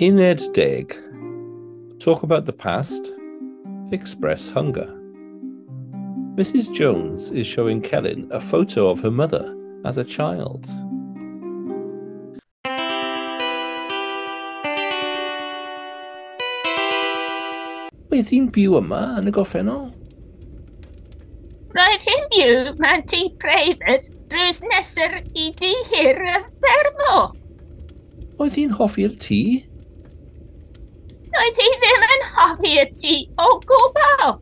Uned Deg. Talk about the past. Express hunger. Mrs. Jones is showing Kellen a photo of her mother as a child. Beth hi'n byw yma yn y goffennol? Roedd hi'n byw mewn tŷ preifat drws nesaf i di hir y ffermo. Oedd hi'n hoffi'r tŷ? Roedd hi ddim yn hoffi y tŷ o gwbl.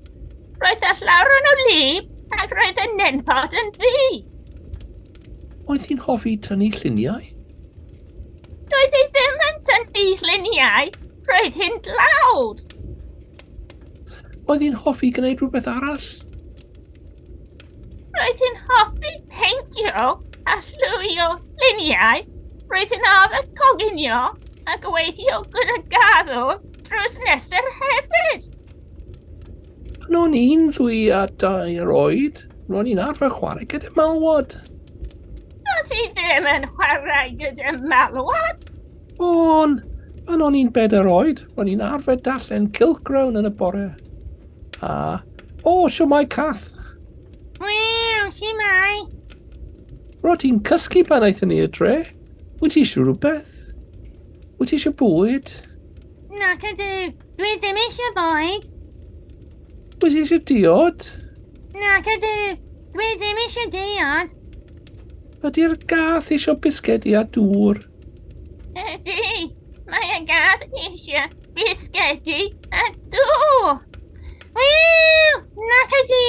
Roedd y llawr yn o lib ac roedd y nenfod yn ddi. Oedd hi'n hoffi tynnu lluniau? Roedd hi ddim yn tynnu lluniau. Roedd hi'n dlawd. Oedd hi'n hoffi gwneud rhywbeth arall? Roedd hi'n hoffi peintio a llwio luniau. Roedd hi'n arfer coginio a gweithio gyda gaddw drws nesaf hefyd. Pan o'n i'n ddwy a dair oed, ro'n i'n arfer chwarae gyda malwod. Does i ddim yn chwarae gyda malwod? O'n, pan o'n i'n bedair oed, ro'n i'n arfer darllen Cilcrown yn y bore. A, o, sio mai cath. Wel, siwmai. Ro'n ti'n cysgu pan aethon ni y dre? Wyt ti eisiau rhywbeth? Wyt ti eisiau bwyd? Nac ydw, dwi ddim eisiau bwyd. Wyt ti eisiau diod? Nac ydw, dwi ddim eisiau diod. Ydy'r gath eisiau bisgedi a dŵr? Ydy, mae y gath eisiau bisgedi a dŵr. Wiw, nac ydy.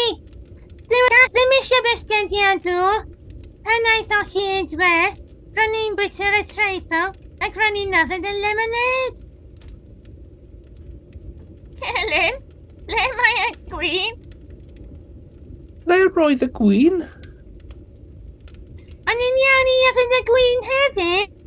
Dwi gath ddim eisiau bisgedi a dŵr. Pan aeth o hyd dwe, rhan i'n bwyta'r y treithol ac rhan i'n nafod y lemonade. Celyn, le mae y gwyn? Le roedd y gwyn? Ond yn iawn i yfyn y gwyn hefyd.